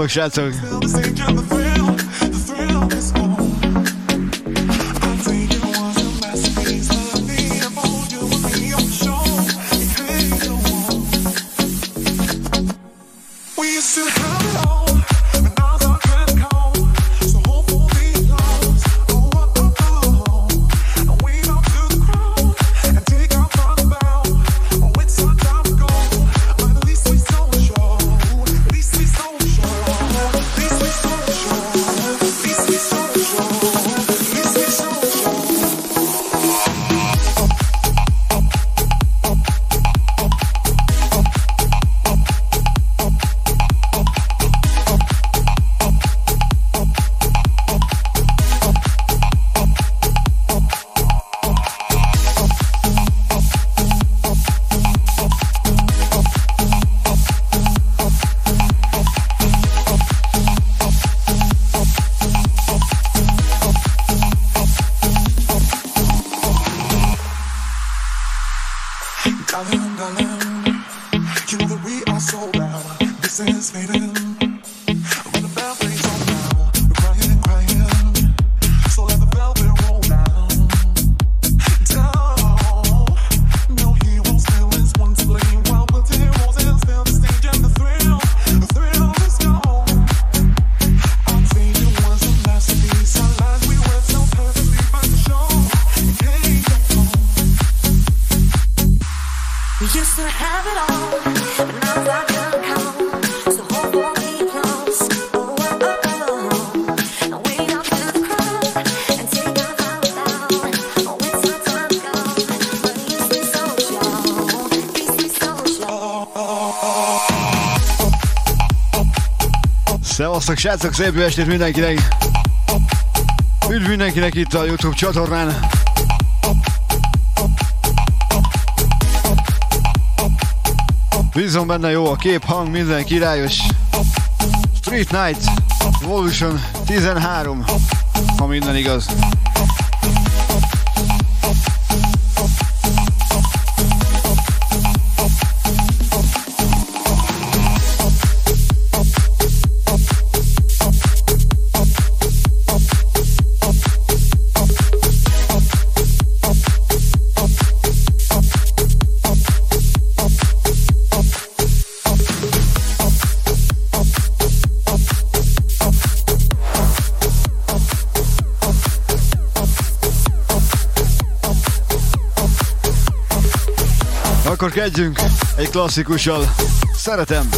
Slušalcev. Szevasztok, srácok! szép jó estét mindenkinek! Üdv mindenkinek itt a Youtube csatornán! Bízom benne jó a kép, hang, minden királyos! Street Night Evolution 13, ha minden igaz. Kezdjünk egy klasszikussal. Szeretem.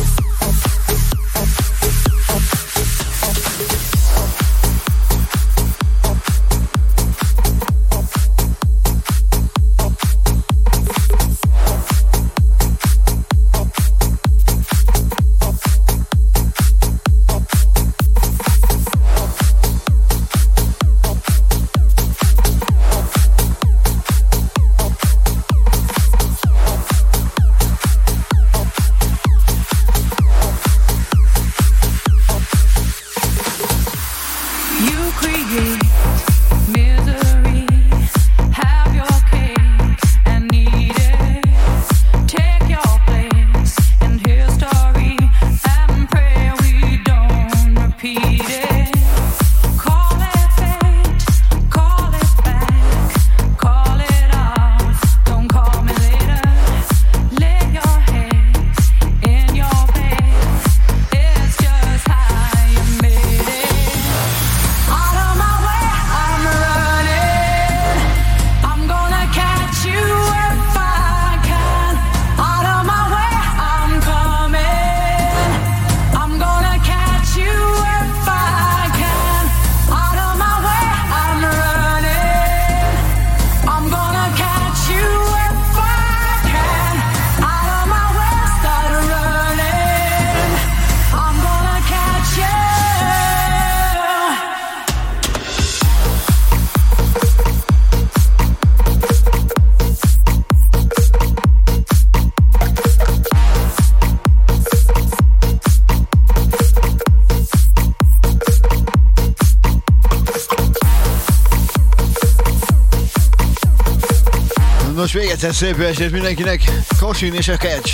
egyszer szép estét mindenkinek, Kosin és a Kecs.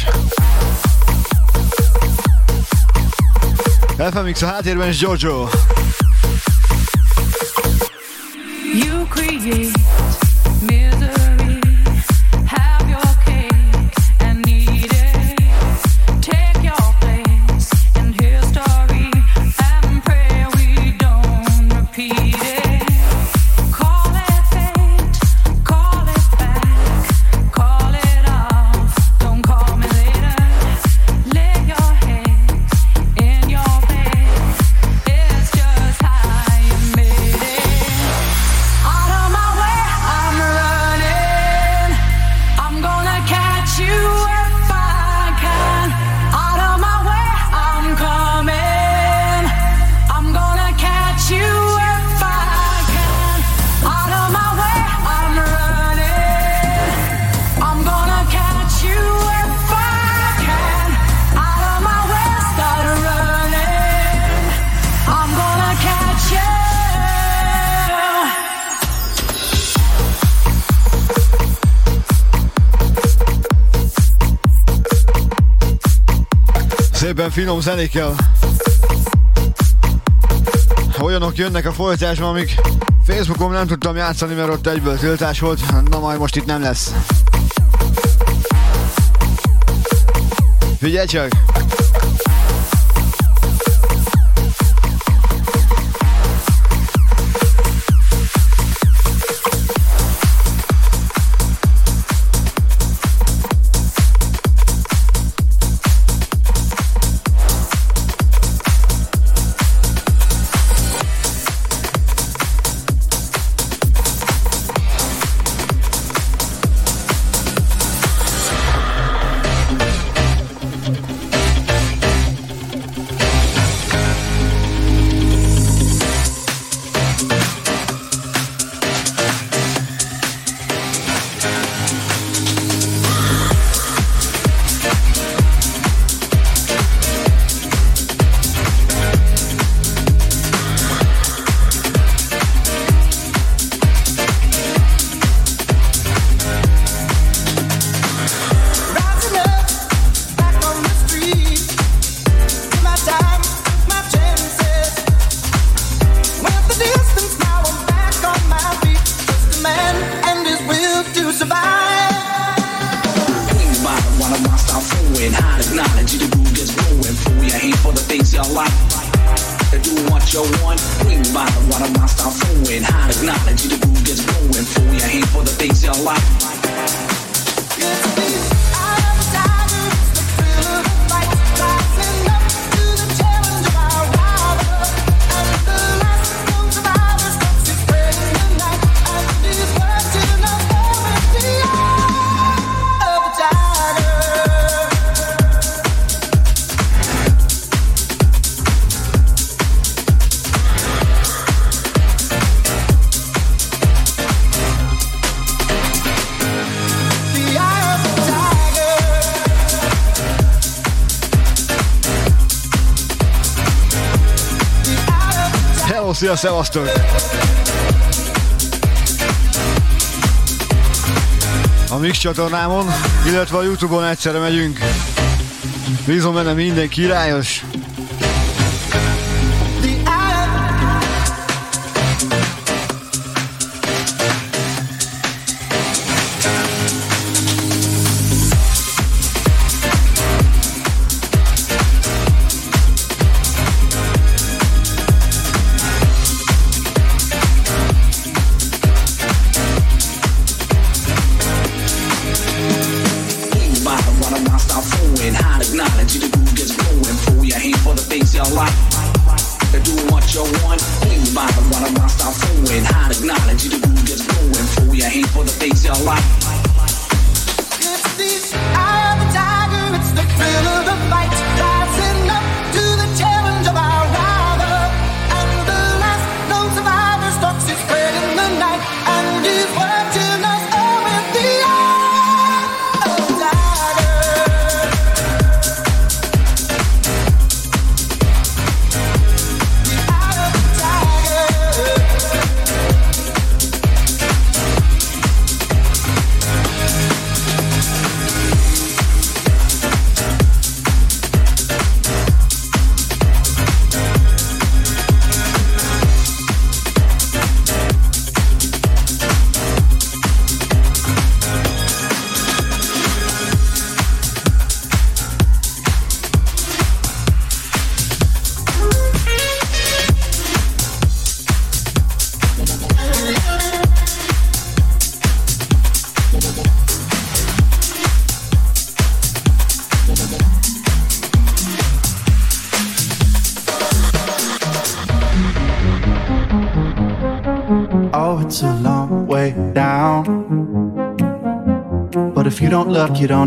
FMX a háttérben és Jojo. You create finom zenékkel. Olyanok jönnek a folytatásban, amik Facebookon nem tudtam játszani, mert ott egyből tiltás volt, na majd most itt nem lesz. Figyelj csak! Szevasztok! A Mix csatornámon, illetve a Youtube-on egyszerre megyünk. Bízom benne minden királyos.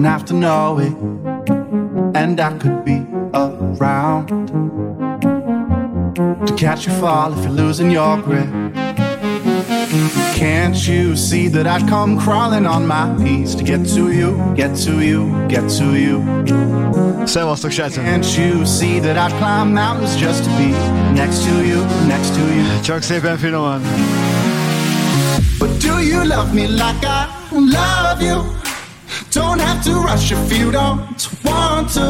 Don't have to know it. And I could be around to catch you fall if you're losing your grip. Can't you see that I'd come crawling on my knees to get to you, get to you, get to you? Szevasztok, srácok! Can't you see that I'd climb mountains just to be next to you, next to you? Csak szépen finoman. But do you love me like I love you? Don't have to rush if you don't want to.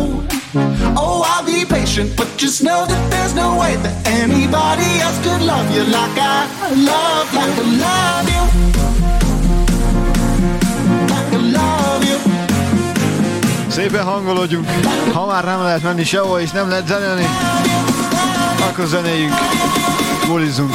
Oh, I'll be patient, but just know that there's no way that anybody else could love you like I love, like I love you. Like I love you. Szépen hangolódjunk. Ha már nem lehet menni sehova és nem lehet zenélni, akkor zenéljünk. Bulizzunk.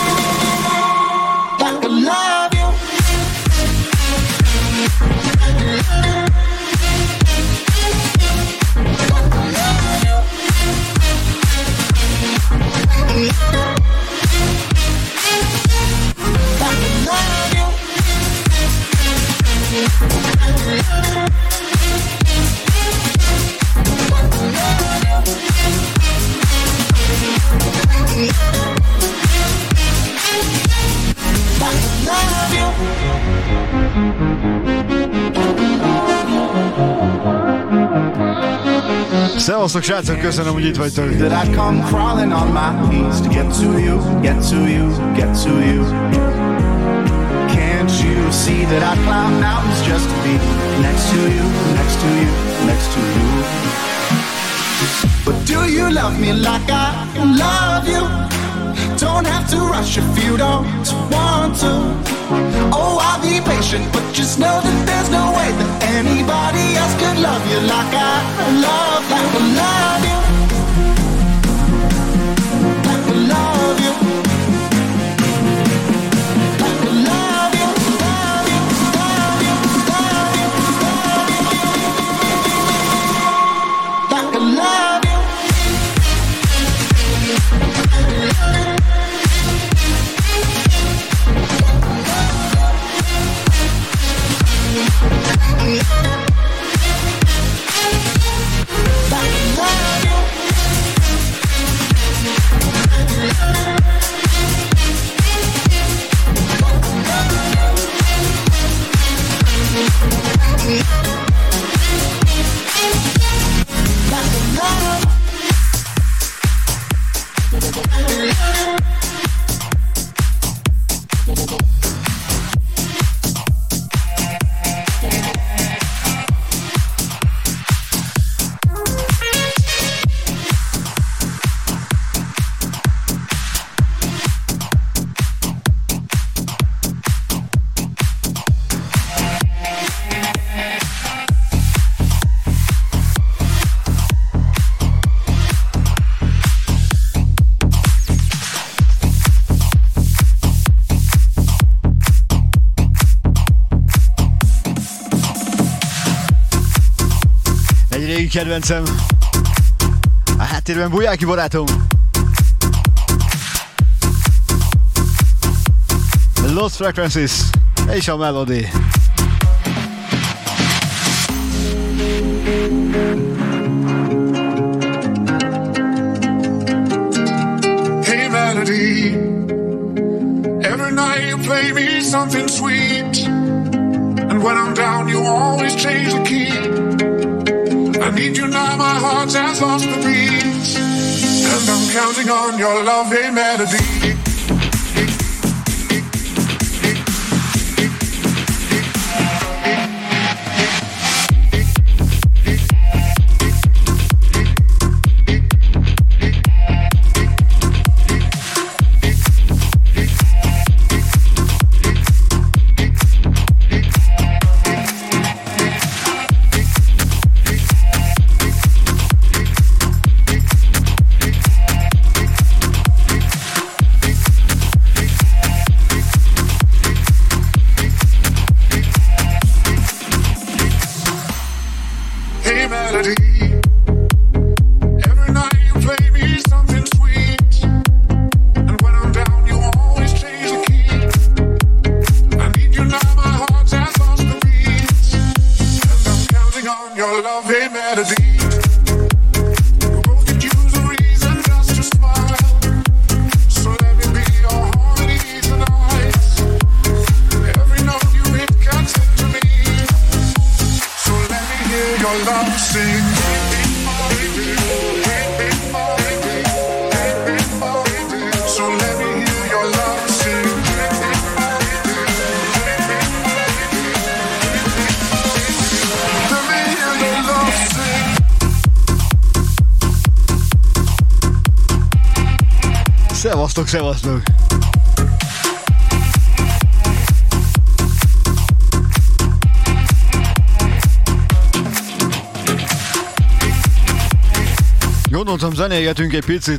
Szevasztok, srácok, köszönöm, hogy itt vagytok. that I'd come crawling on my knees to get to you, get to you, get to you. Can't you see that I'd climb mountains just to be next to you, next to you, next to you? But do you love me like I love you? Don't have to rush if you don't want to. Oh, I'll be patient, but just know that there's no way that anybody else could love you like I love, like I love kedvencem. A háttérben Bujáki barátom. Lost Frequencies és a Melody. Hey melody, every night you play me something sweet, and when I'm down you always change the key. I need you now, my heart has lost the beat, and I'm counting on your jookse vastu. Jón und am Sanne, ja, dünke Pizza.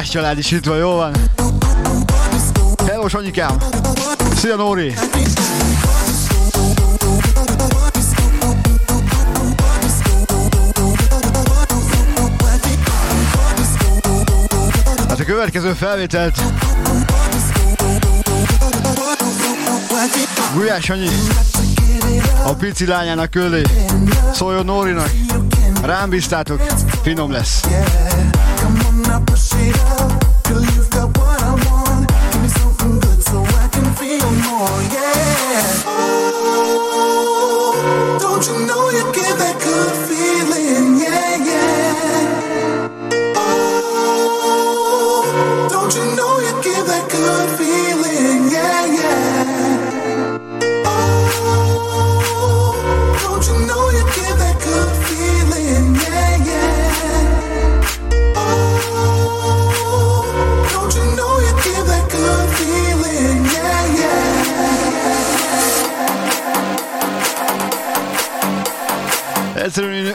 András család is itt van, jó van? Hello, anyukám! Szia, Nóri! Hát a következő felvételt Gulyás Anyi a pici lányának küldé. Szóljon Nórinak. Rám bíztátok, finom lesz. Yeah. She does.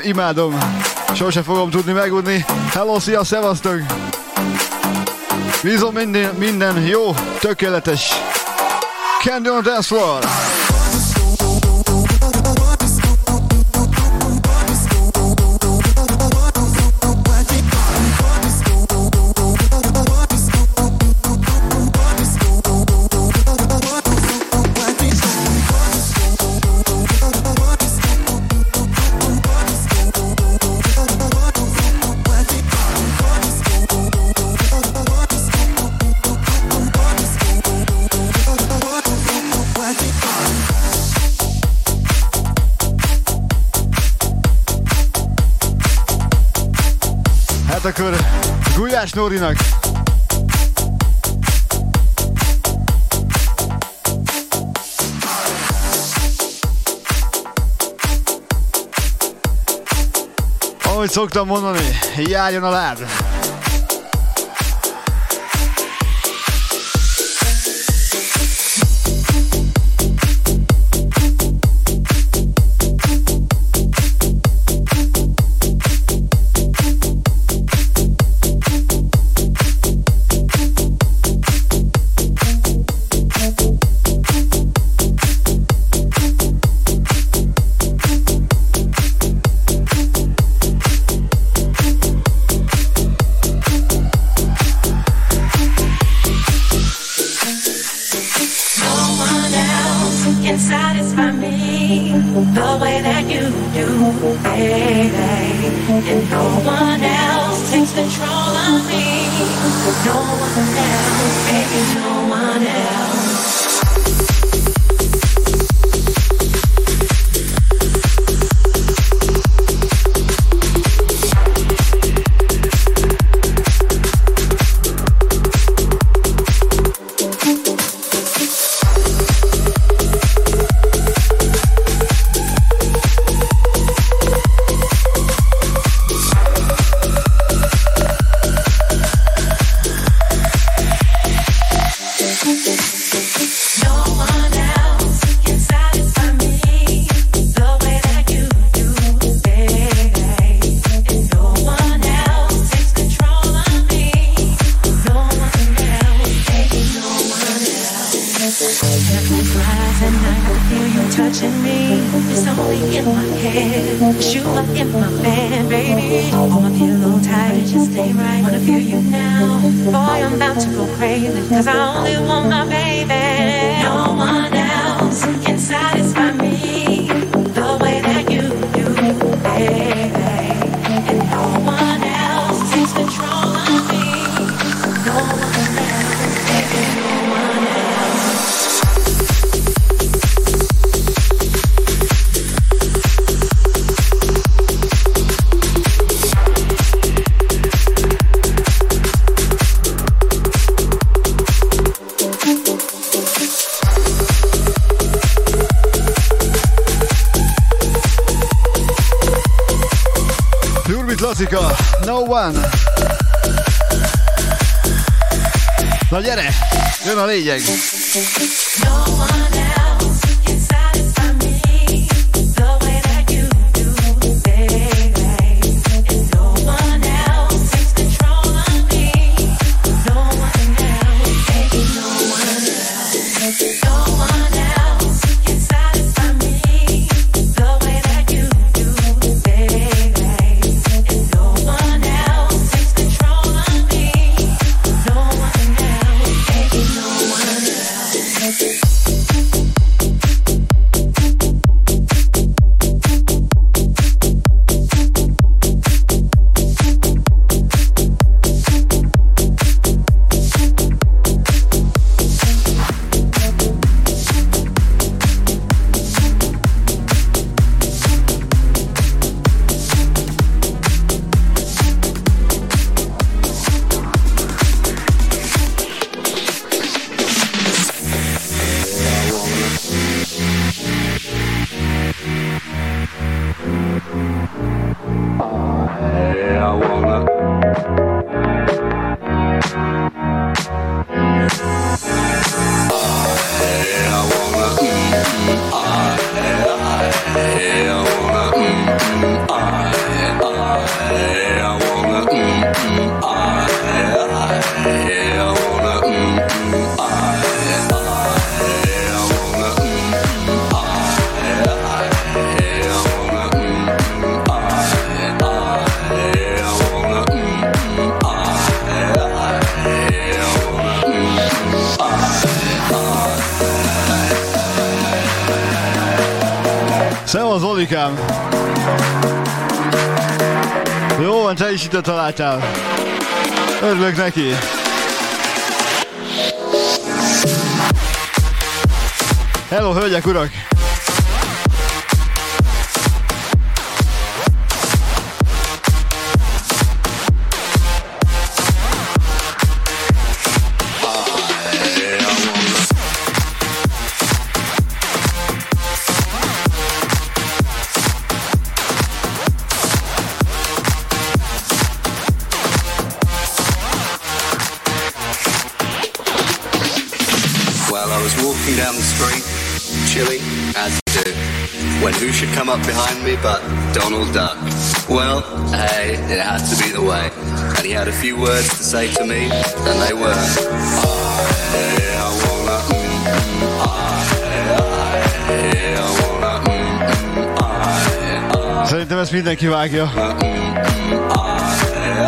Imádom. Sose fogom tudni megudni. Hello, szia, szevasztok! Bízom minden, minden jó, tökéletes. Candy on dance floor. Gulyás Nórinak Ahogy szoktam mondani, járjon a láb! Lényeg. Örülök say to me, and they were, Szerintem ezt mindenki vágja.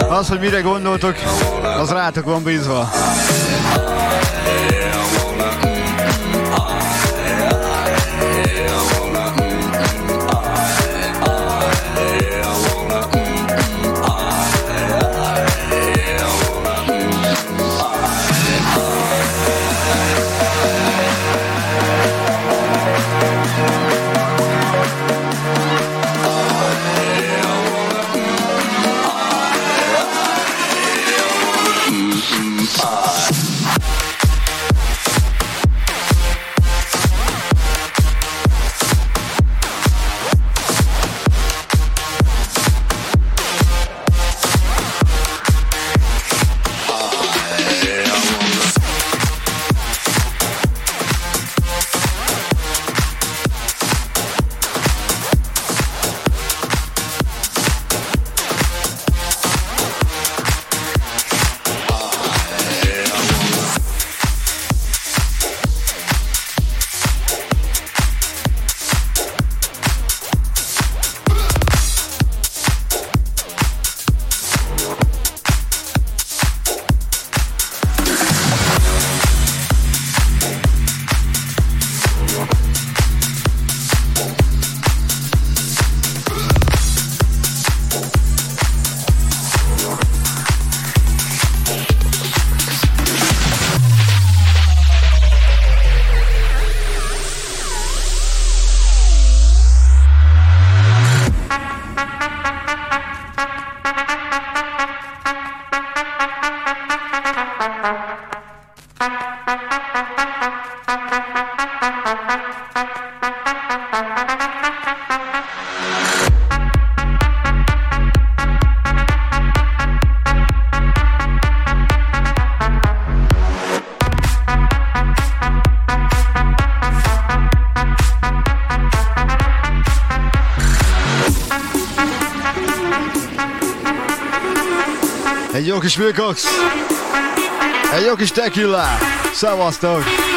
Az, hogy mire gondoltok, az rátok van bízva. Wilcox. Egy jó kis tequila. Szevasztok!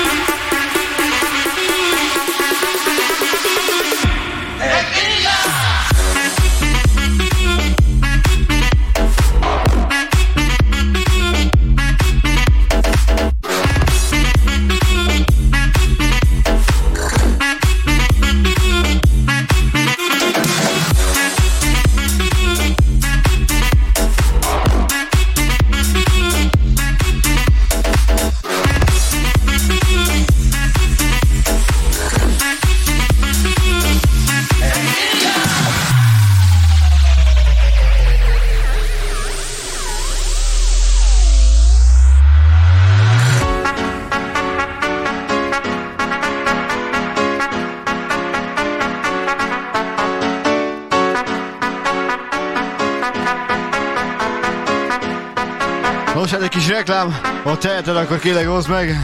Reklám, ha teheted, akkor kérlek hozd meg.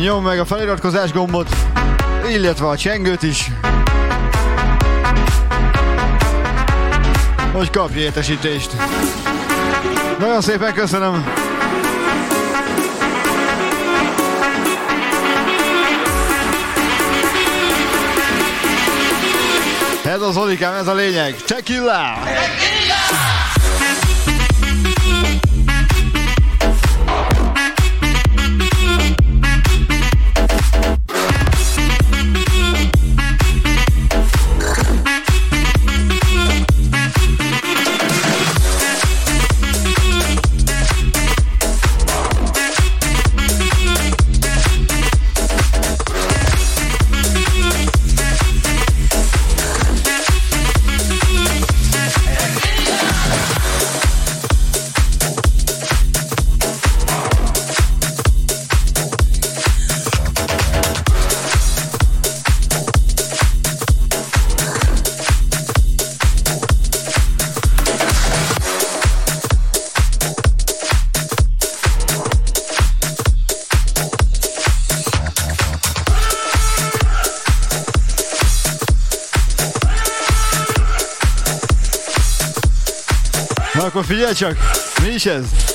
Nyom meg a feliratkozás gombot, illetve a csengőt is. Hogy kapj értesítést. Nagyon szépen köszönöm. Ez az Olikám, ez a lényeg. Tequila! Tequila! Na akkor figyelj csak, mi is ez?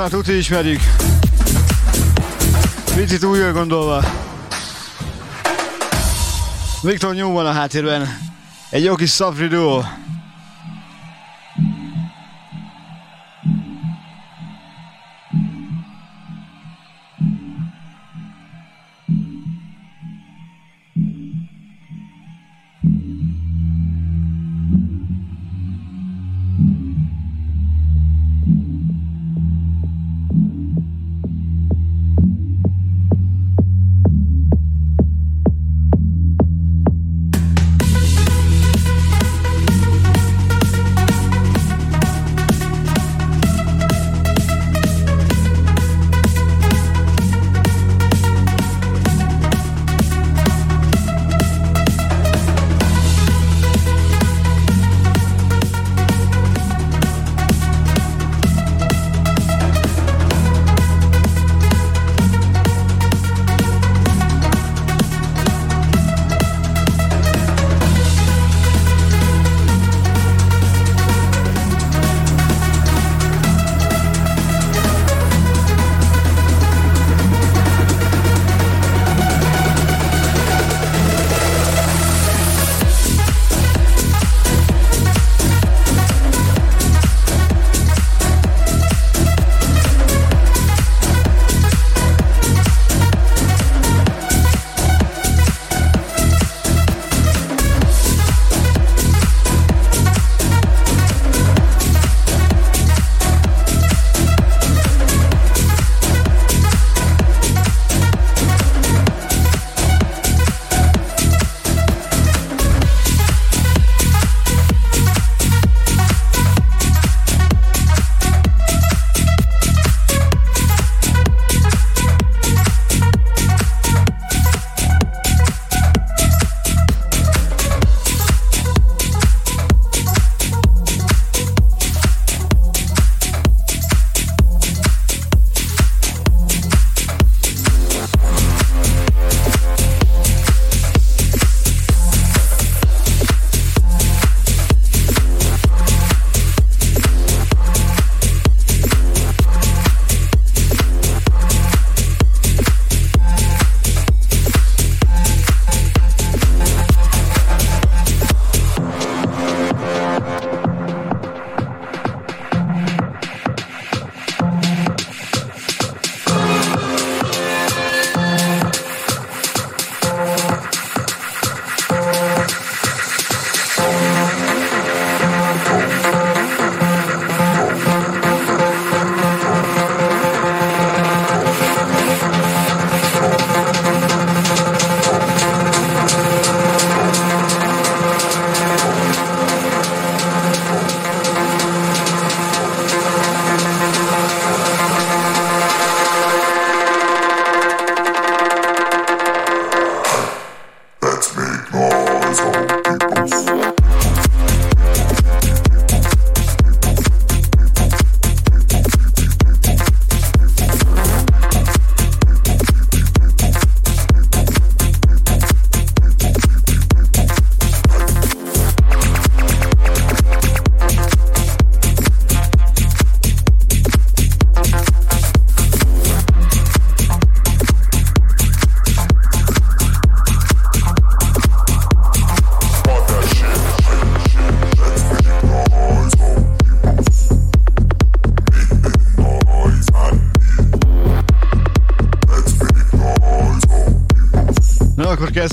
Már tuti ismerjük. Picit újra gondolva. Viktor Newman a háttérben. Egy jó kis szafri duo.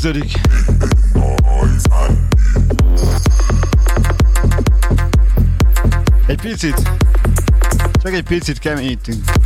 Kezdődik. Egy picit, csak egy picit keményítünk.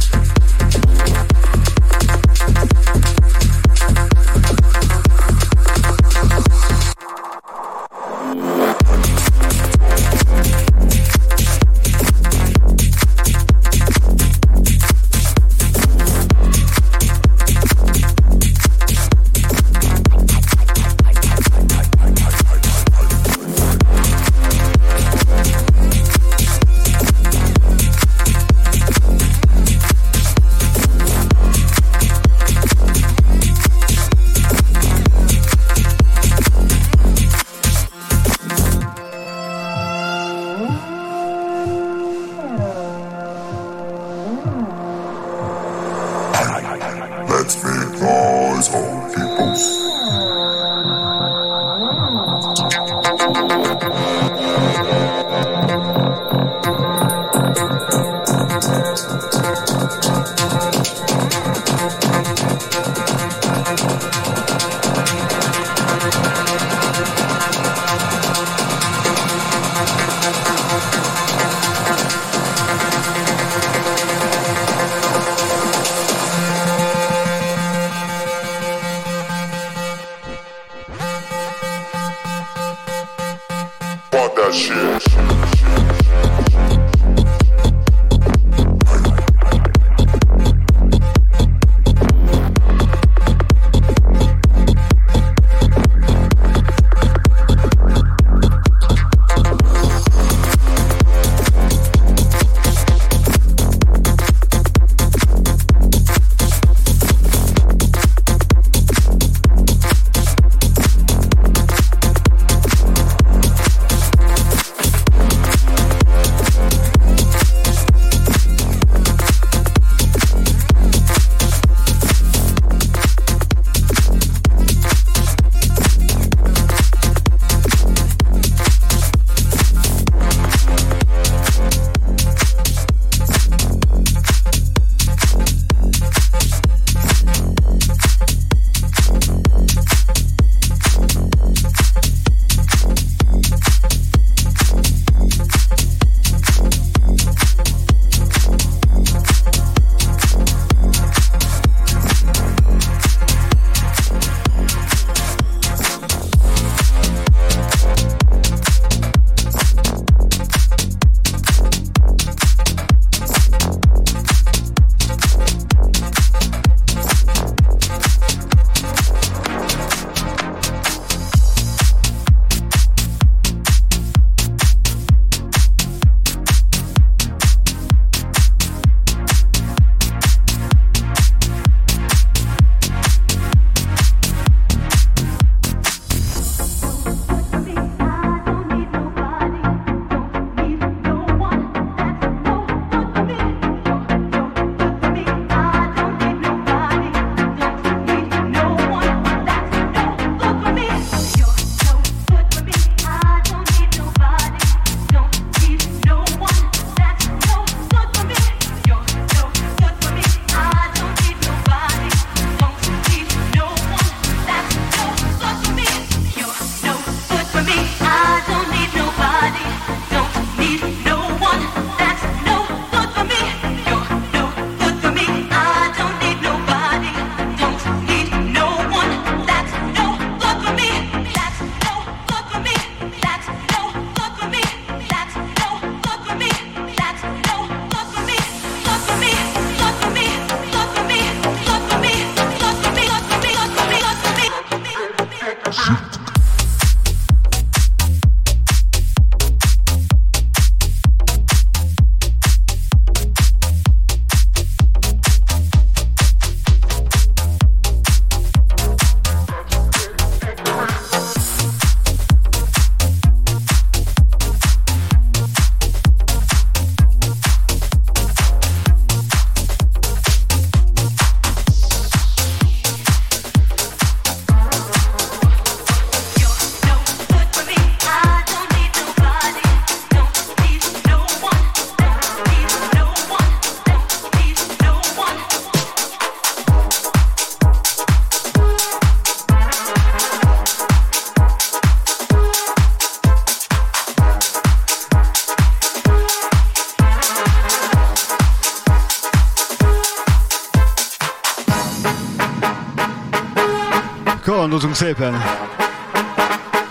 Szépen.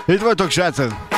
Itt vagytok, srácok?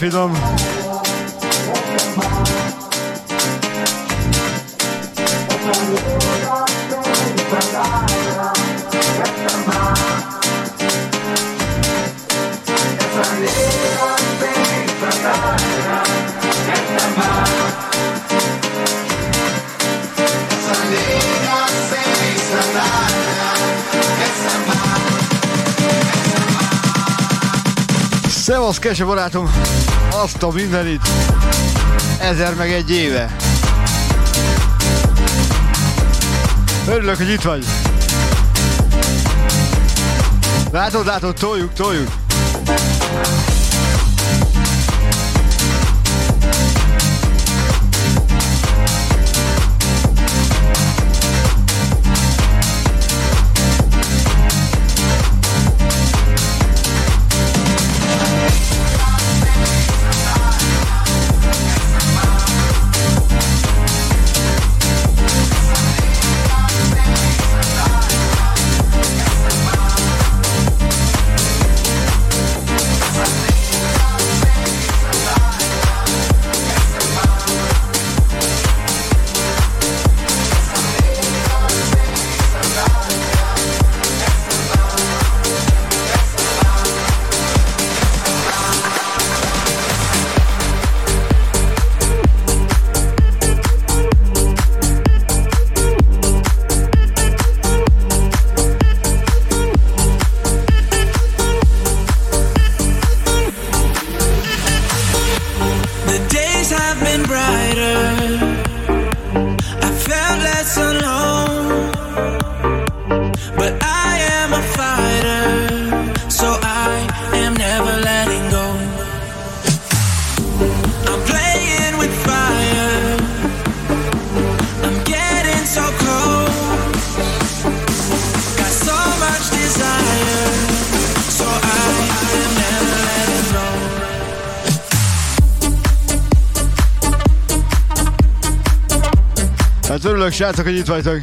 Finom! Szevasz, kese barátom! Azt a mindenit! Ezer meg egy éve! Örülök, hogy itt vagy! Látod, látod, toljuk, toljuk! Örülök, srácok, hogy itt vagytok.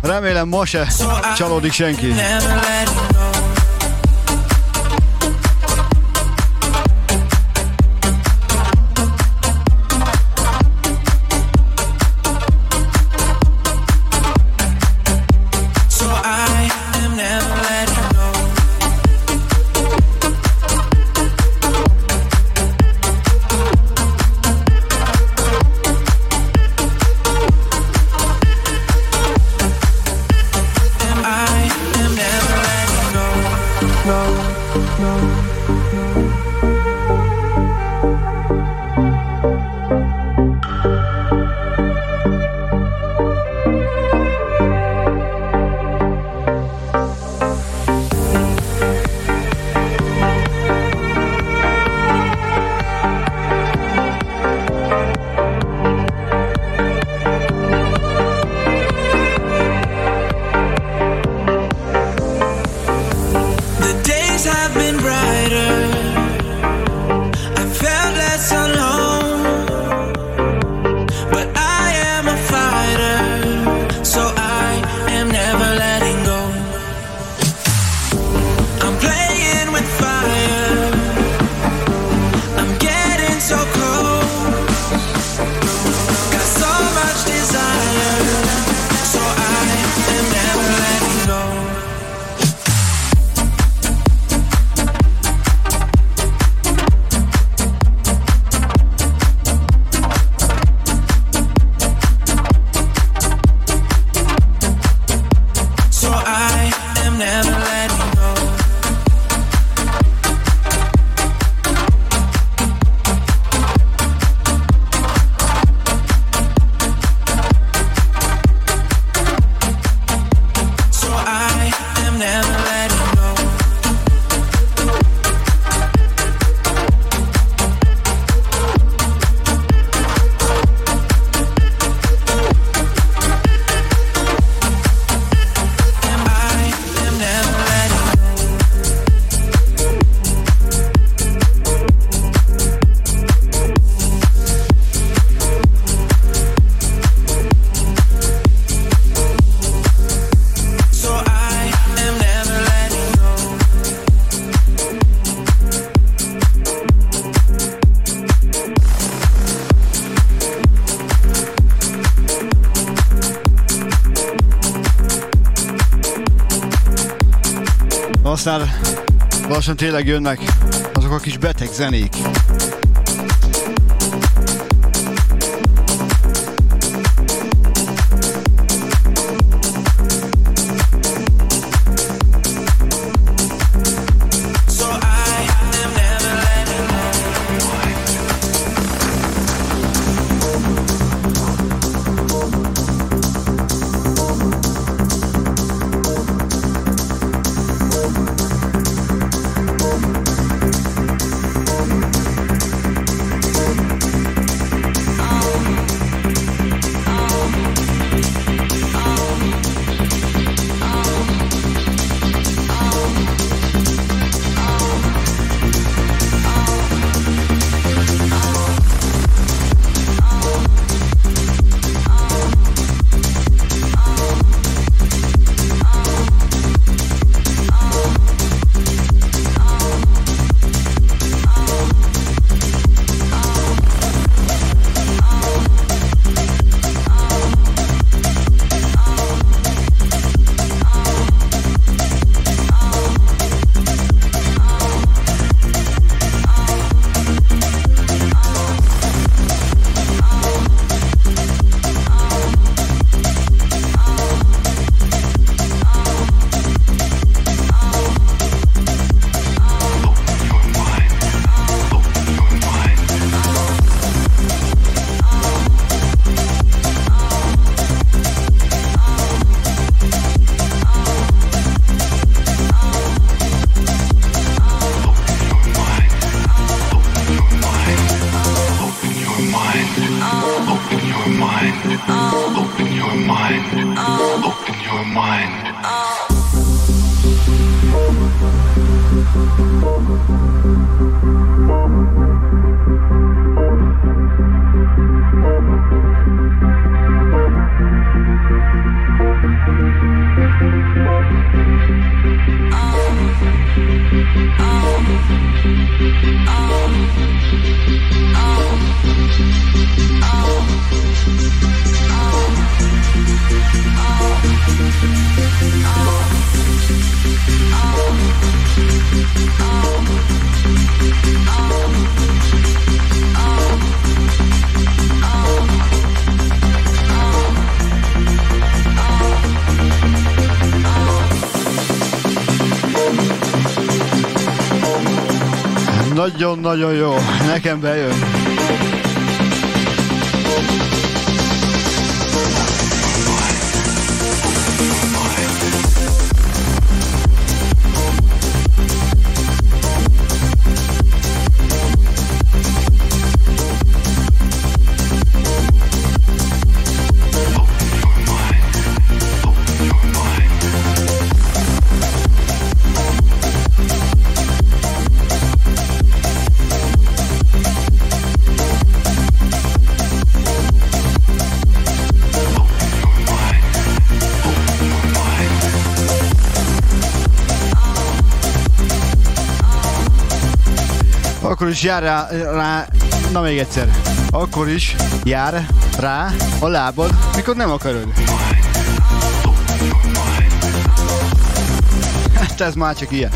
Remélem ma se csalódik senki. Tényleg jönnek azok a kis beteg zenék. Nagyon-nagyon jó. Nekem bejön. Is jár rá, rá, na még egyszer, akkor is jár rá a lábad, mikor nem akarod. Hát ez már csak ilyen.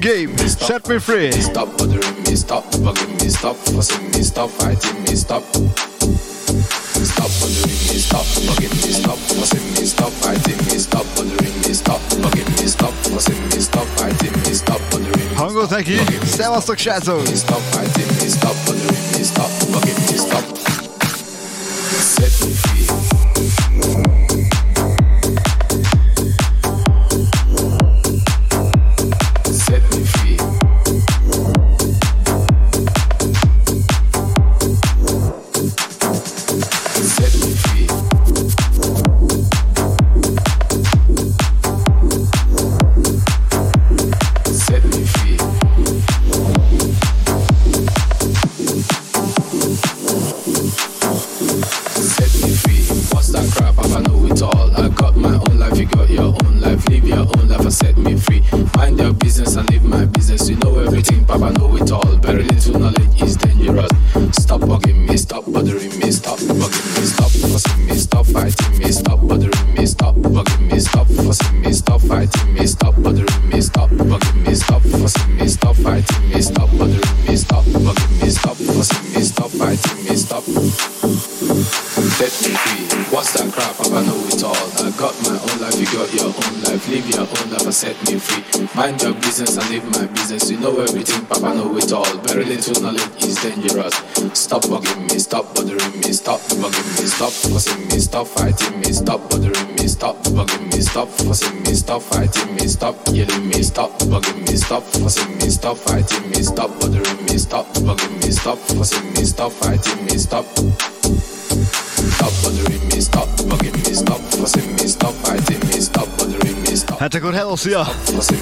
Game, set me free. Stop bothering me, stop bugging me, stop fussing me, stop fighting me, stop. Stop bothering me, stop bugging me, stop fussing me, stop fighting me, stop bothering me, stop bugging me, stop fussing me, stop fighting me, stop bothering me. Hangot neki, szevasztok srácok! Stop fighting me, stop bothering me, stop szia!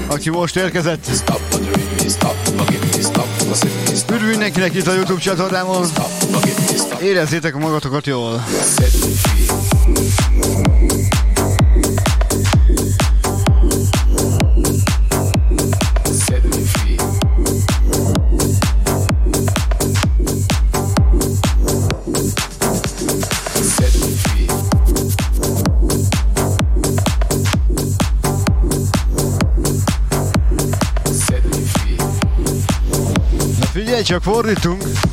Aki most érkezett. Üdv mindenkinek itt a Youtube csatornámon. Érezzétek magatokat jól. Csak, fordítunk.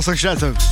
Szevasztok, srácok!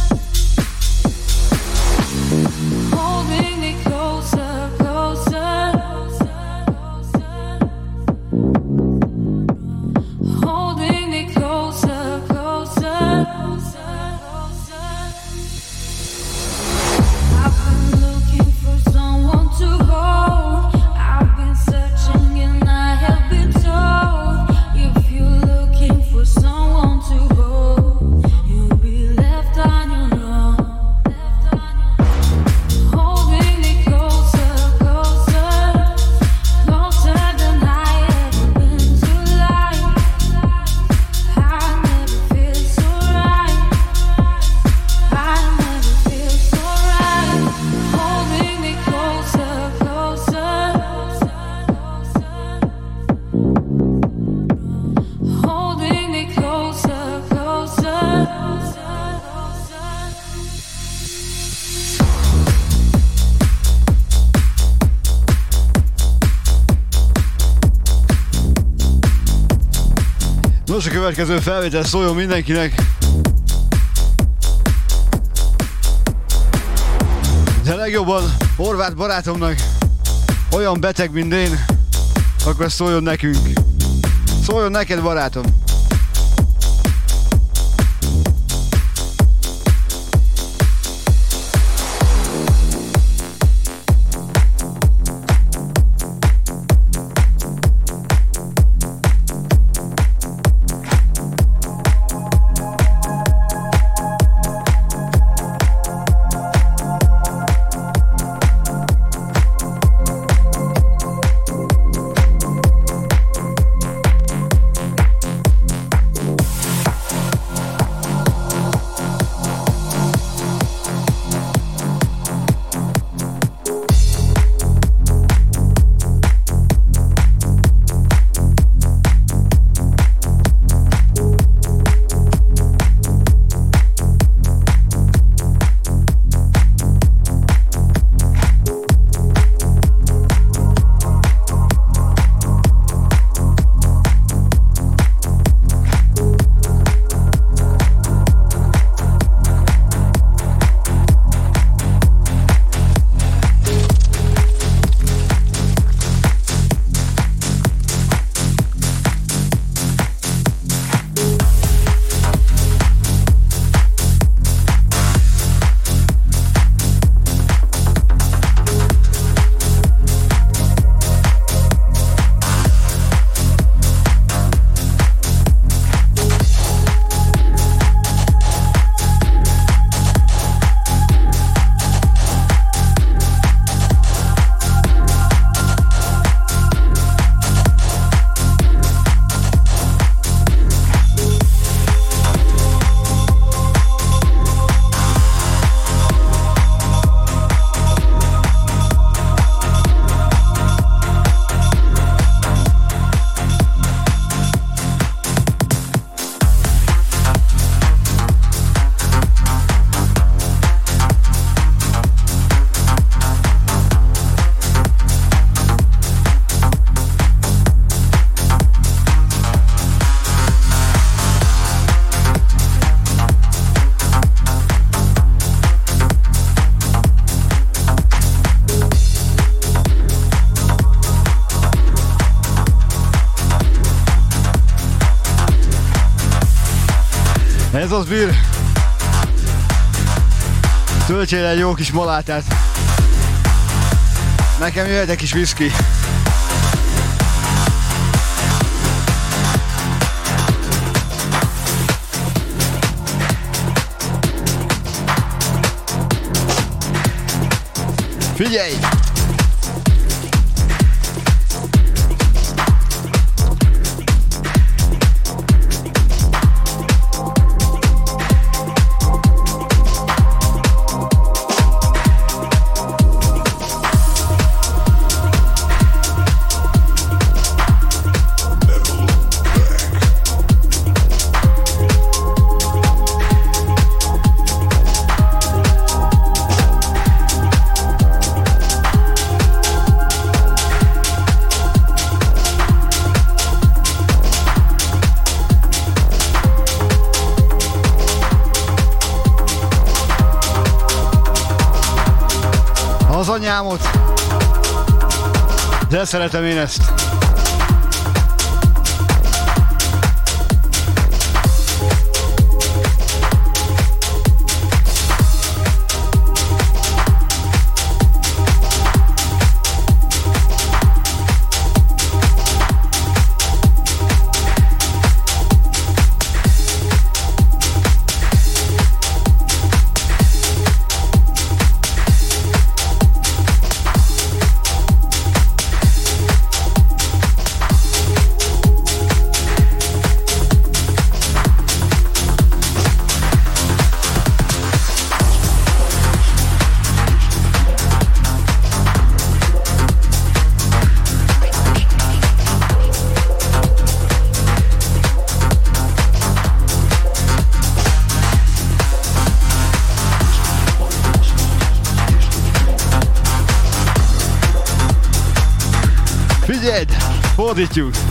Következő felvétel szóljon mindenkinek. De legjobban horvát barátomnak olyan beteg, mint én, akkor szóljon nekünk. Szóljon neked, barátom! Ez az bír. Töltsél egy jó kis malátát. Nekem jöhet egy kis whisky. Figyelj! Szeretem én ezt. Deluxe.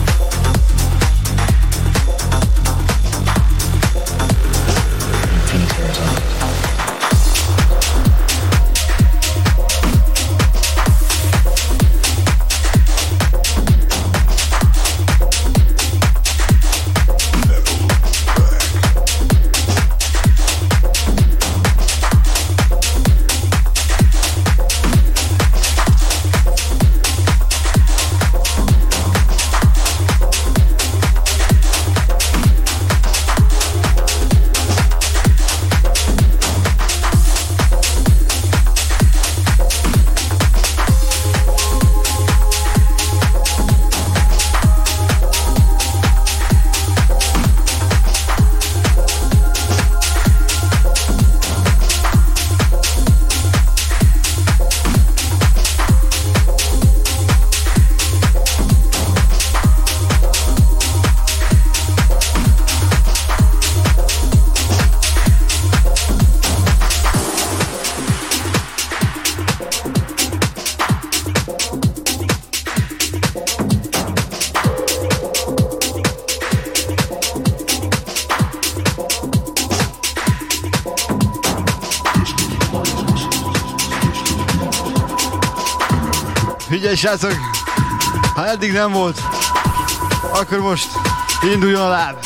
Fordítjuk. srácok, ha eddig nem volt, akkor most induljon a láb.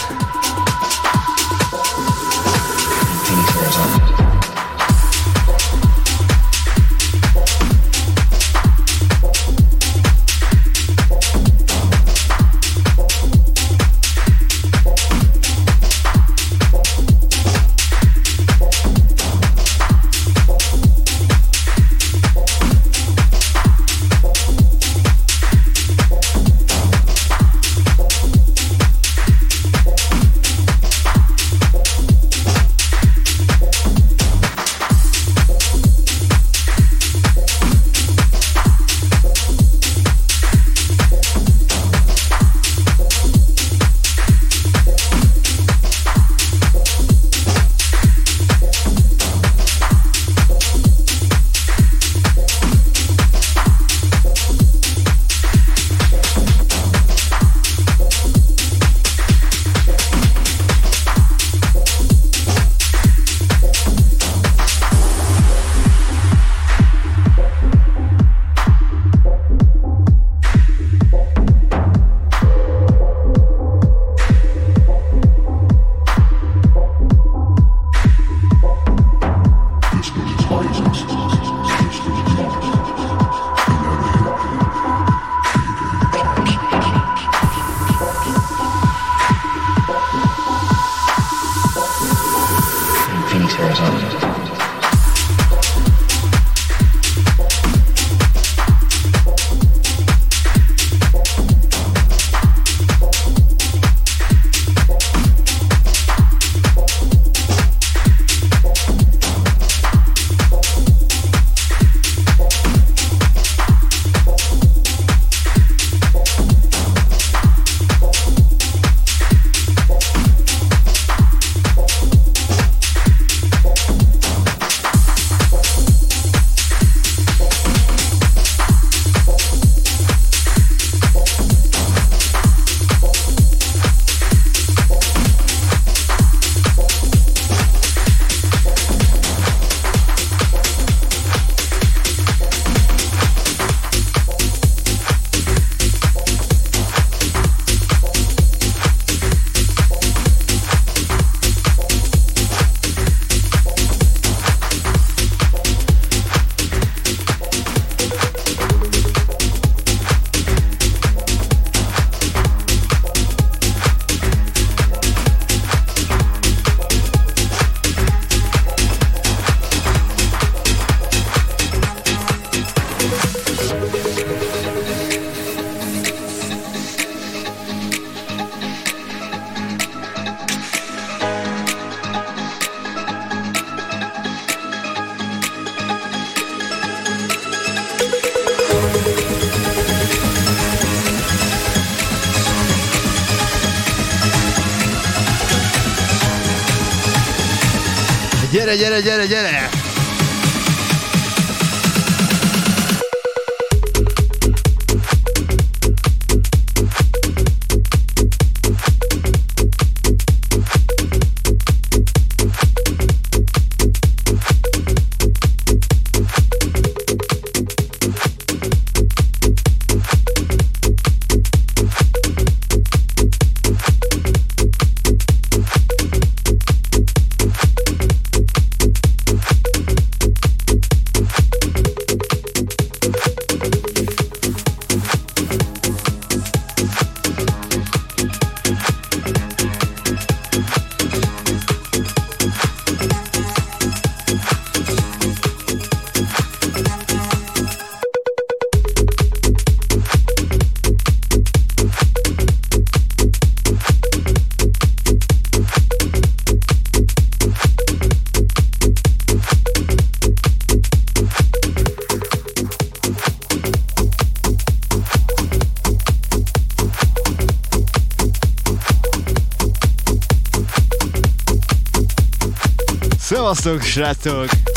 Szevasztok, srácok!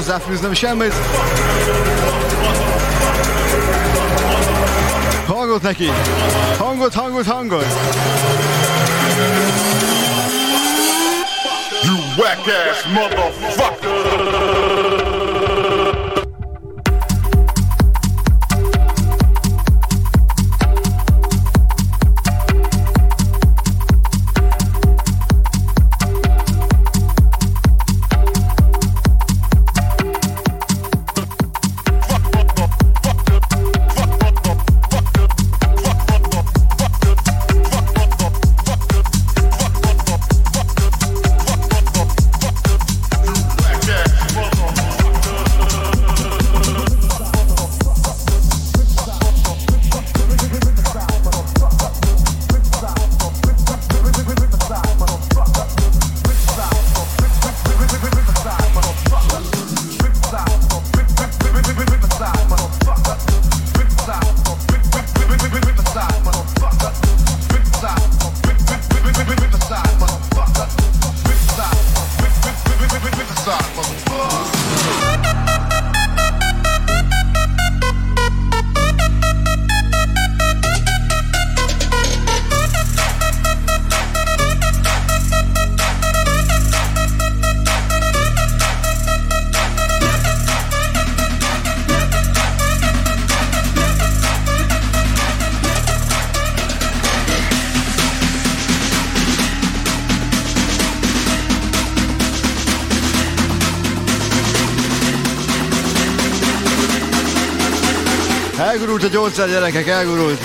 Hozzáfűznöm semmit. Hangot neki! Hangot, hangot, hangot! You whack ass motherfucker! Elgurult a gyógyszer, gyerekek, elgurult.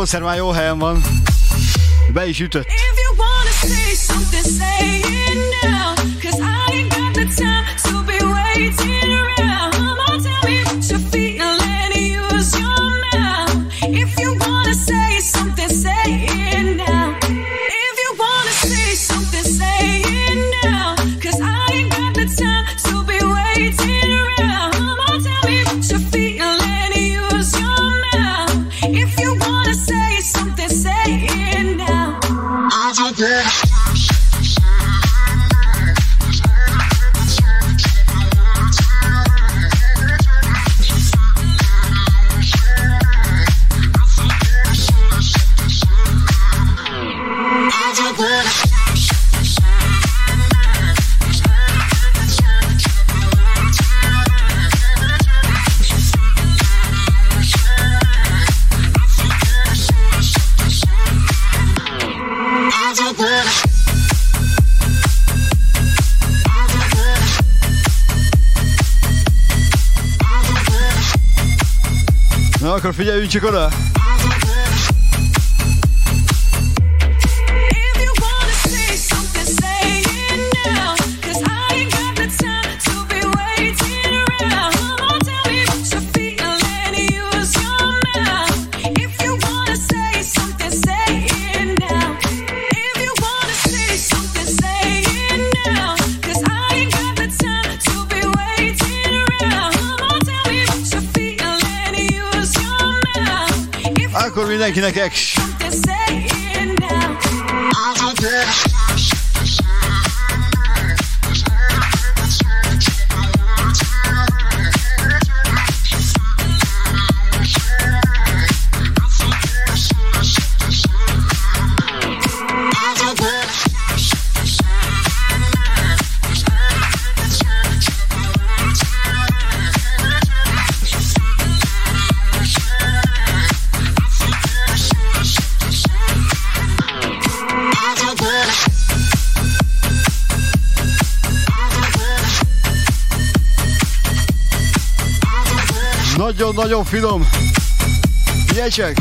Gyógyszer már jó helyen van. Be is ütött. Chicona. Csak oda! akkor mindenkinek Nagyon-nagyon finom. Figyelj csak!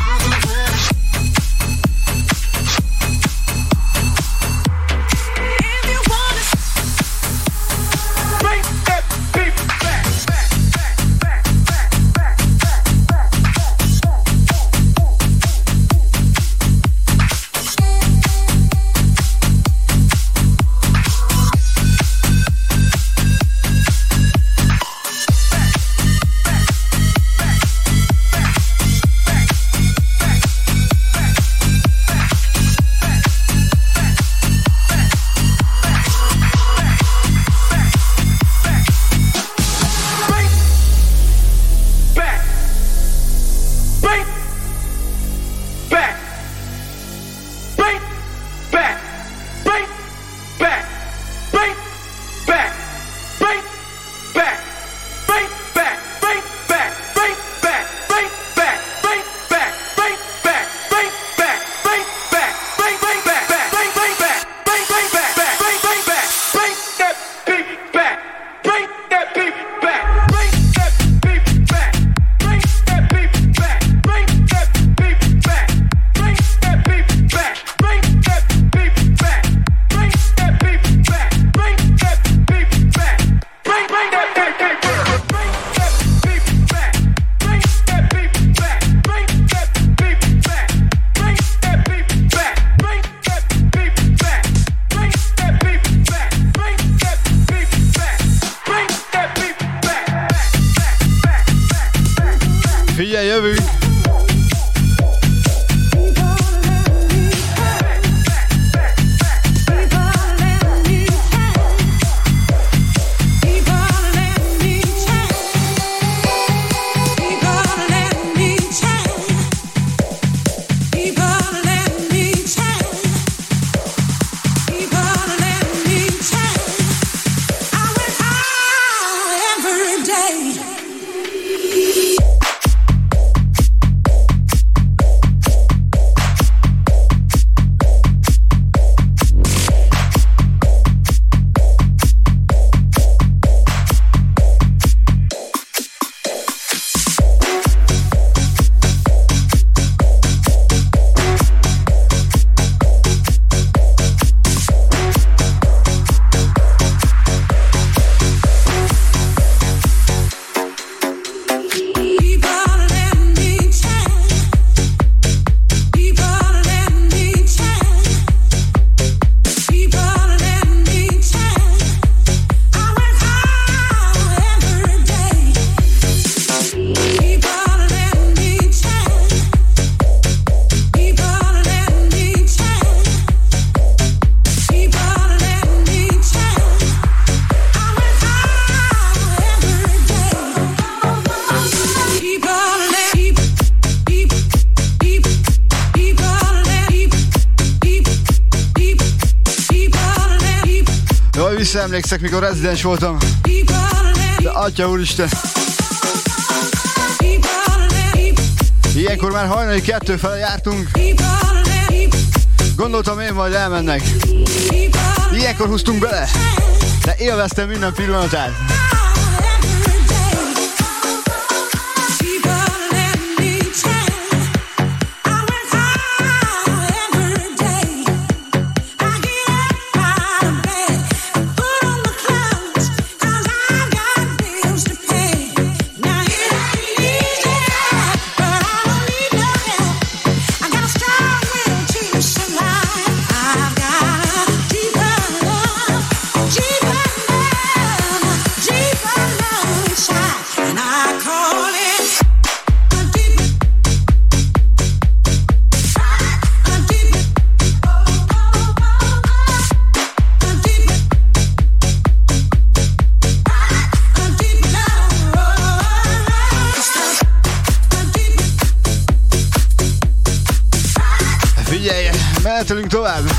Emlékszek, mikor rezidens voltam. De atya úristen. Ilyenkor már hajnali kettő fele jártunk. Gondoltam én majd elmennek. Ilyenkor húztunk bele. De élveztem minden pillanatát. Figyelj, mehetünk tovább.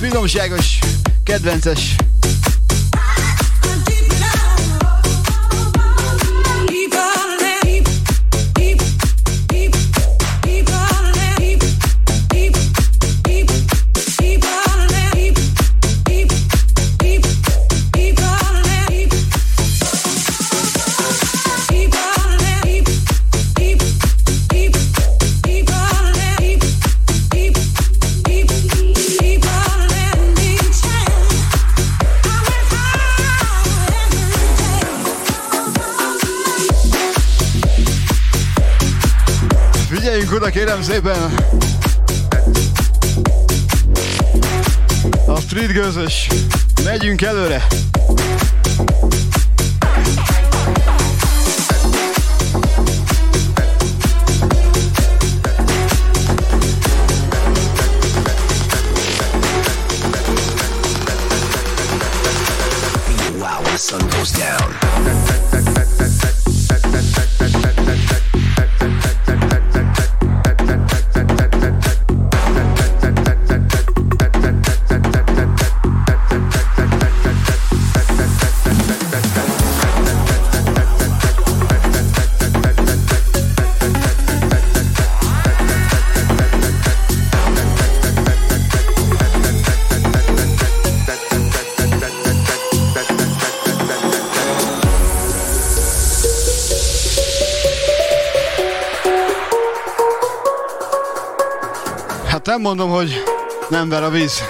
Finomságos, kedvences kérem szépen. A street gőzös. Megyünk előre. Nem mondom, hogy nem ver a víz.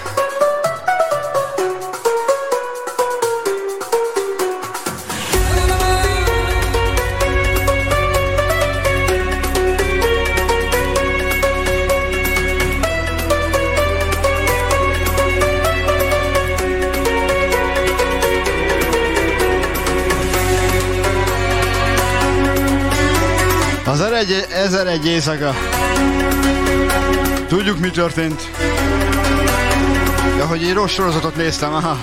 Az ezer ezer egy éjszaka. Tudjuk, mi történt. Ja, hogy én rossz sorozatot néztem, aha.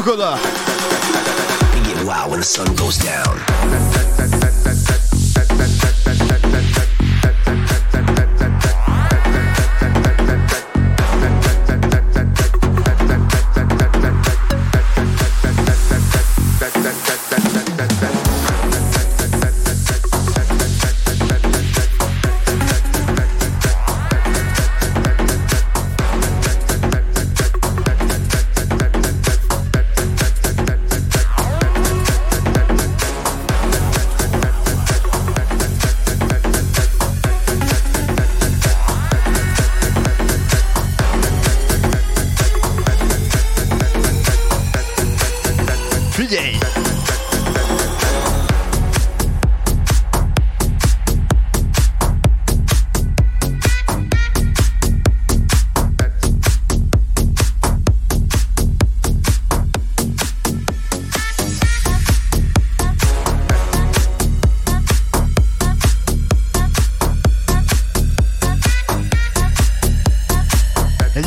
Csapjuk oda! Wow, when the sun goes down.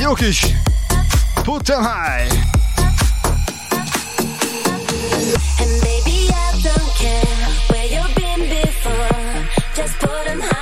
Jokic. Put them high. And I don't care where you've been before. Just put them high.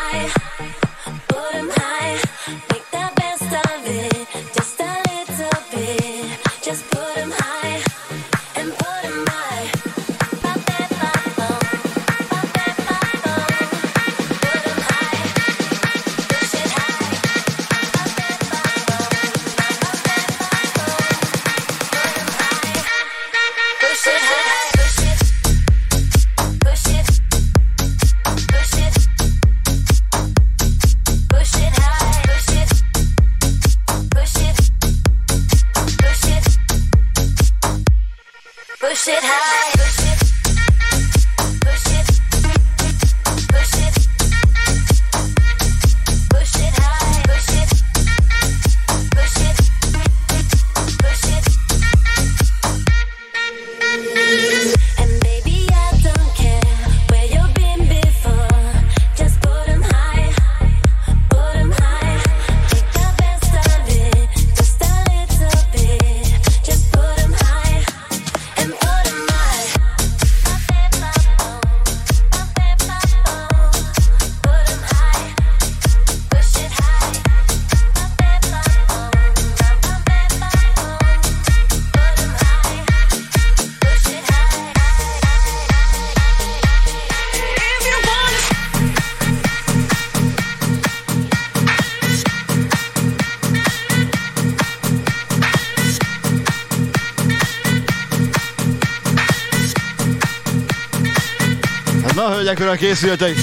Na, hölgyek, urak, készültek.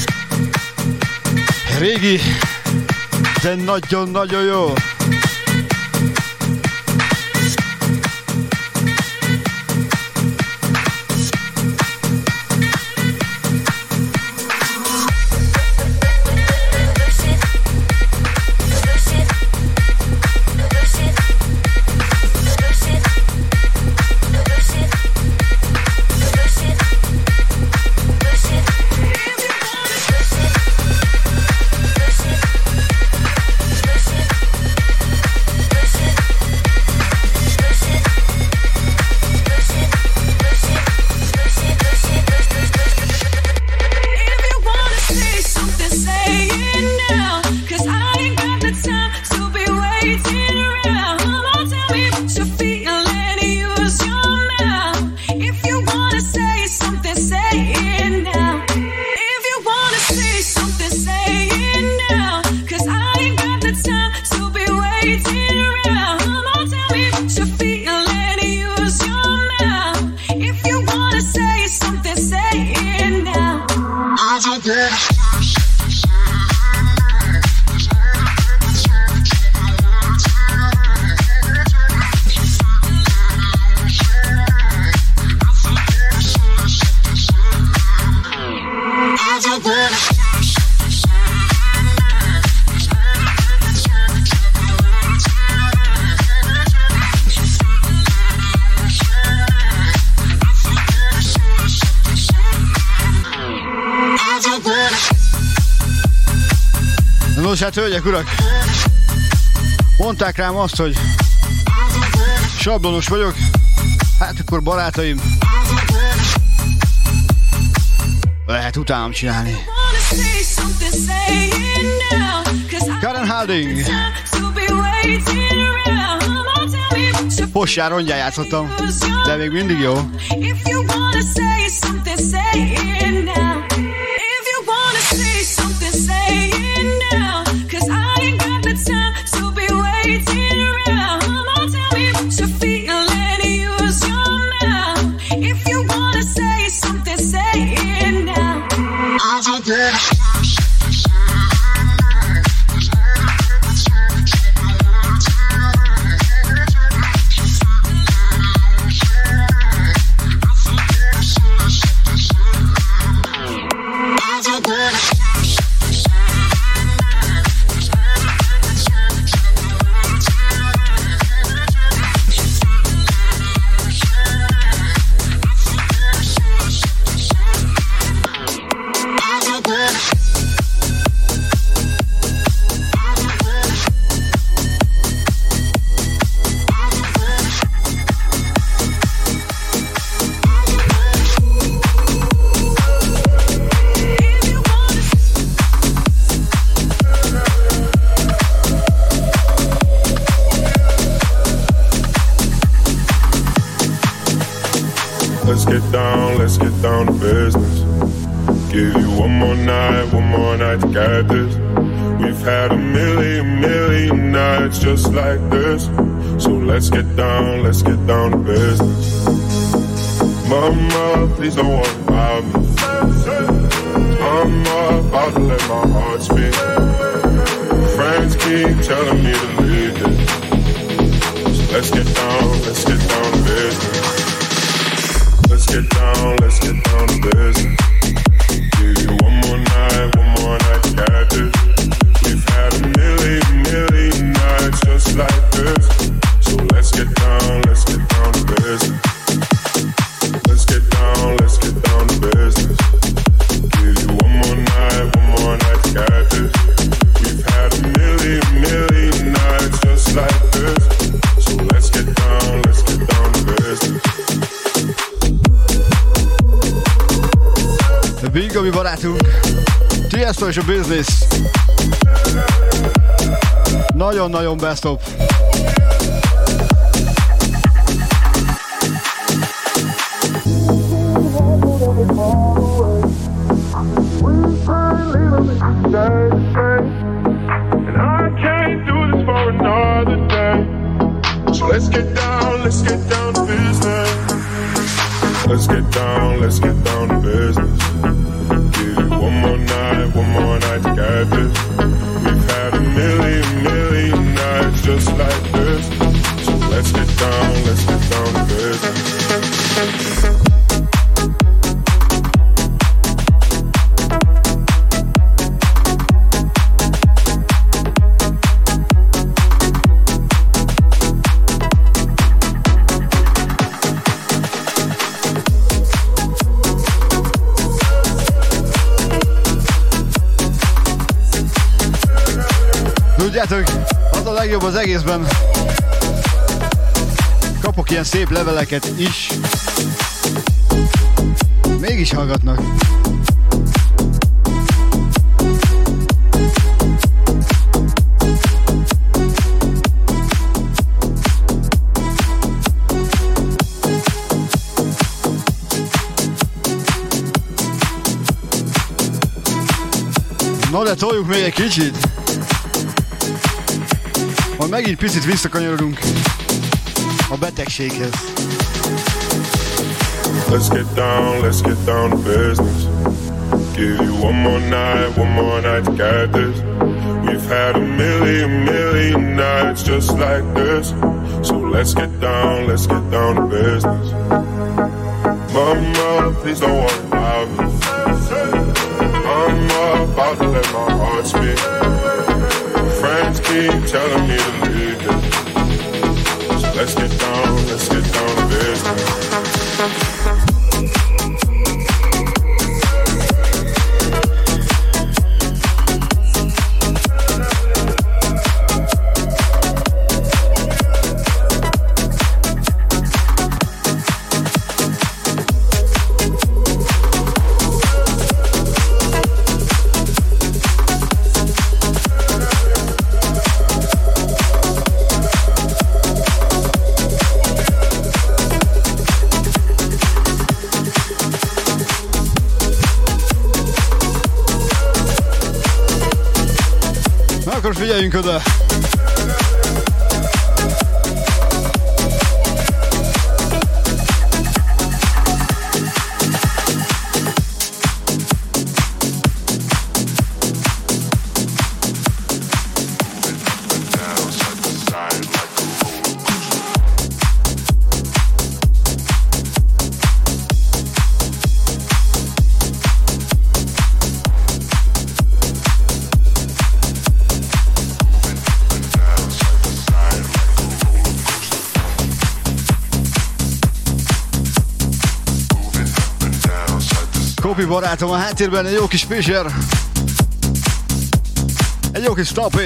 Régi, de nagyon-nagyon jó. Hölgyek, urak! Mondták rám azt, hogy sablonos vagyok. Hát akkor barátaim, lehet utánam csinálni. Karen Harding. Possár rongyán játszottam, de még mindig jó. a egészben. Kapok ilyen szép leveleket is. Mégis hallgatnak. Na de toljuk még egy kicsit. Megint picit visszakanyarodunk a betegséghez. Let's get down, let's get down to business. Give you one more night, one more night to get this. We've had a million, million nights just like this. So let's get down, let's get down to business. Mama, please don't worry about me. I'm about to let my heart speak. Friends keep telling me to let's get down, let's get down to business. Na akkor Kopi barátom a háttérben egy jó kis Fischer. Egy jó kis Stop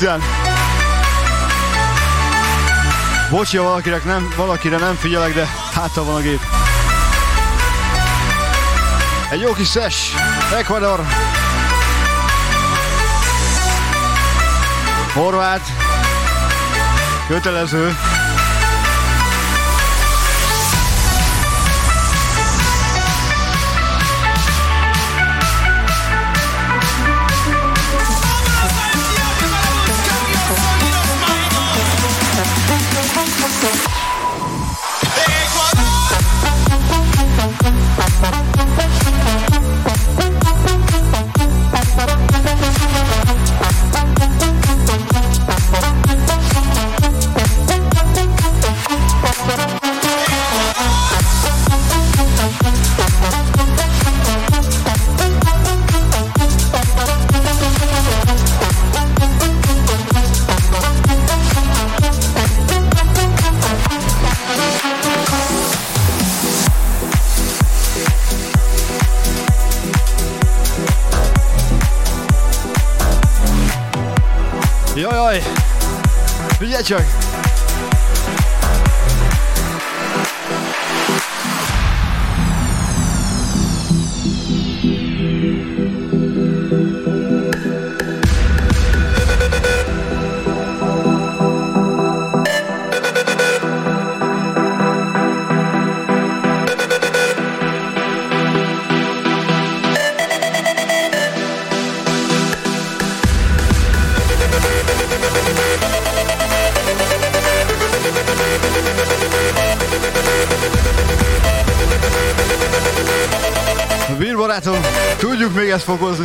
Krisztián! Bocsi, ha valakinek nem, valakire nem figyelek, de hátra van a gép. Egy jó kis szes, Ecuador. Horvát. Kötelező.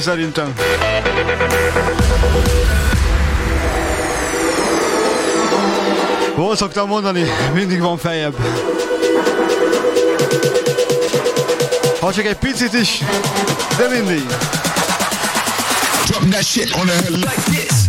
Szerintem. Hol szoktam mondani, mindig van feljebb. Ha csak egy picit is, de mindig. Drop that shit on the like this.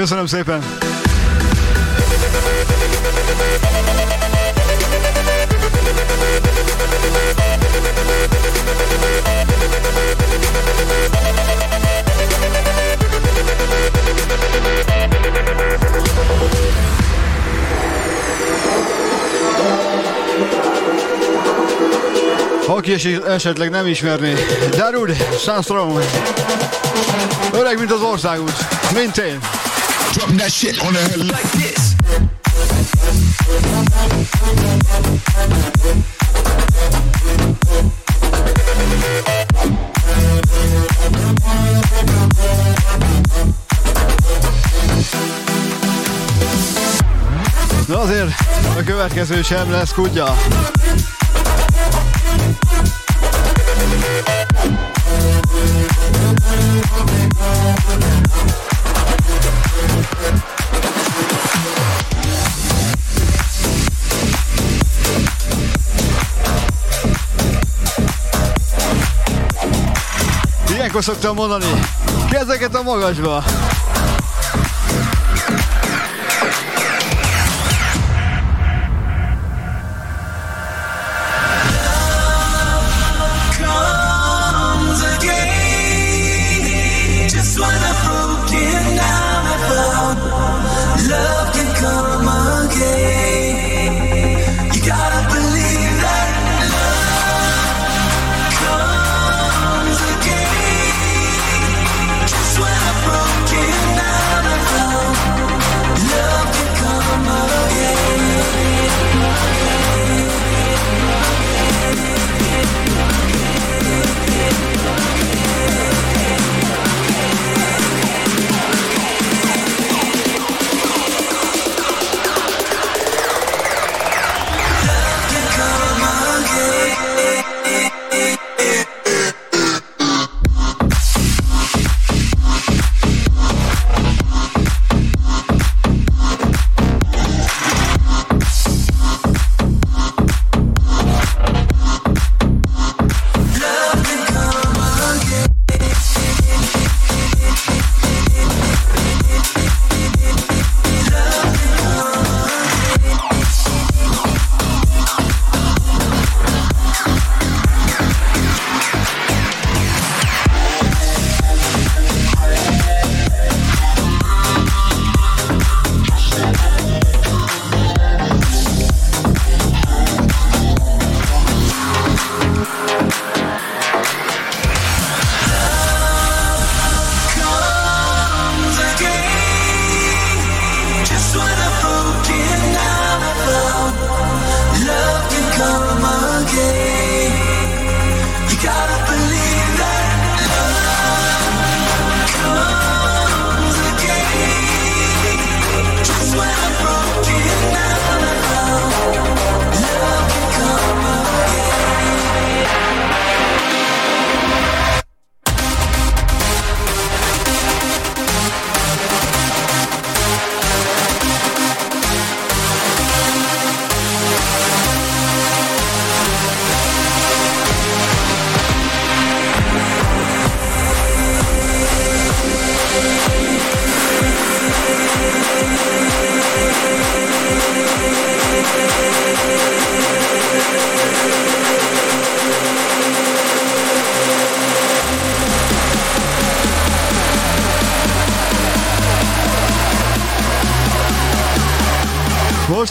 Köszönöm szépen! Aki es- esetleg nem ismerné, Darud, Sandstrom. Öreg, mint az országút, mint én. Drop that shit on the head like this. Na azért a következő sem lesz kutya. Ilyenkor szoktam mondani, kezeket a magasba.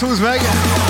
Most húz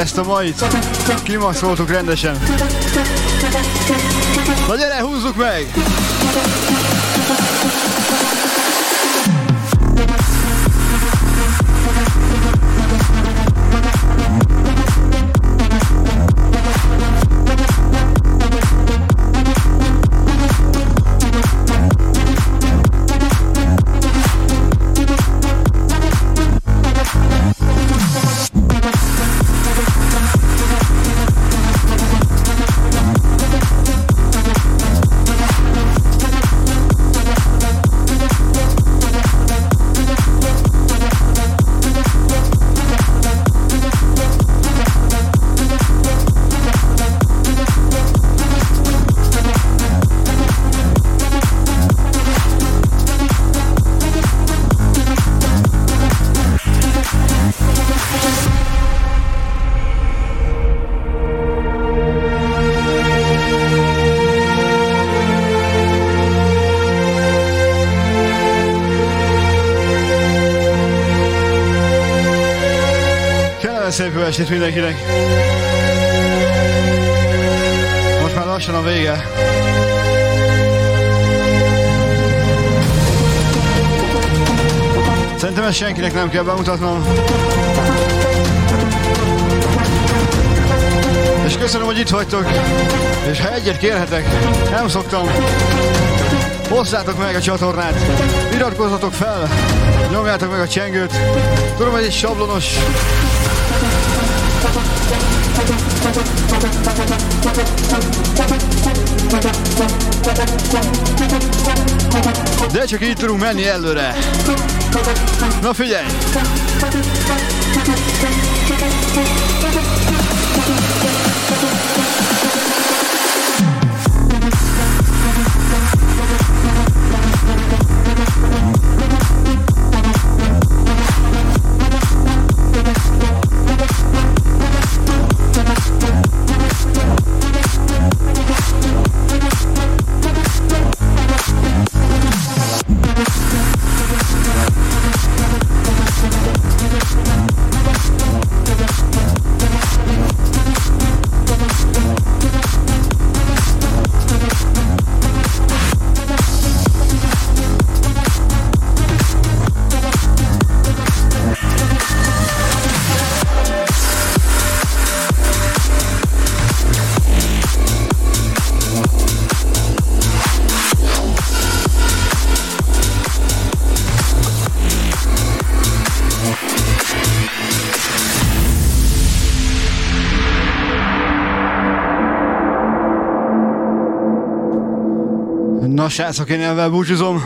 ezt a mait kimaxoltuk rendesen. Na gyere, húzzuk meg! Estét mindenkinek! Most már lassan a vége. Szerintem ezt senkinek nem kell bemutatnom. És köszönöm, hogy itt vagytok. És ha egyet kérhetek, nem szoktam. Hozzátok meg a csatornát, iratkozzatok fel, nyomjátok meg a csengőt. Tudom, hogy egy sablonos de csak így tudunk menni előre. Na figyelj! Srácok, én elvel búcsúzom.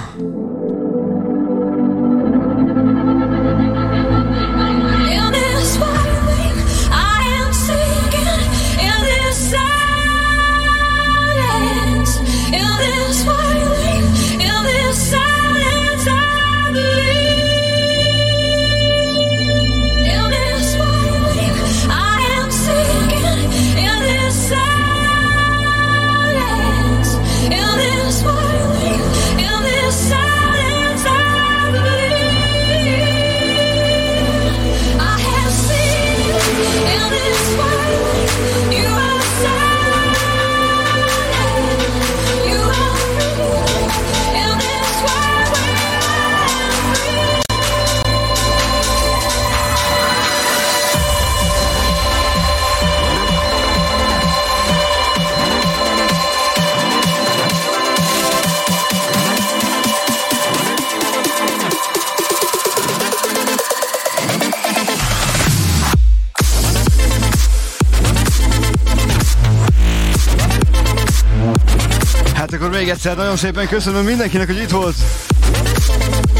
Egyszer nagyon szépen köszönöm mindenkinek, hogy itt volt.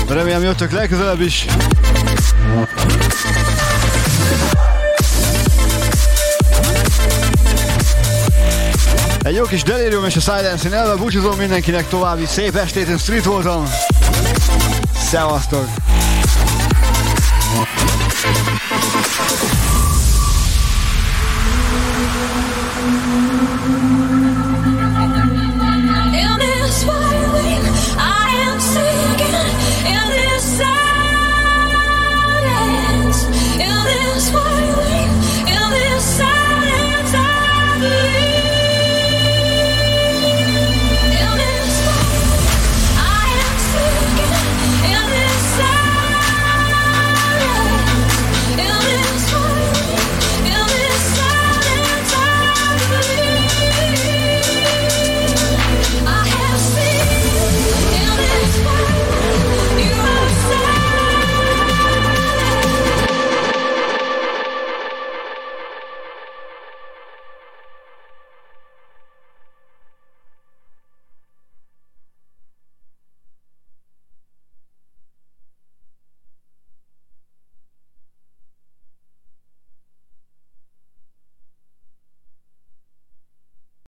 Remélem jöttök legközelebb is. Egy jó kis delirium és a silence én elve búcsúzom mindenkinek további szép estét, én street voltam. Szevasztok!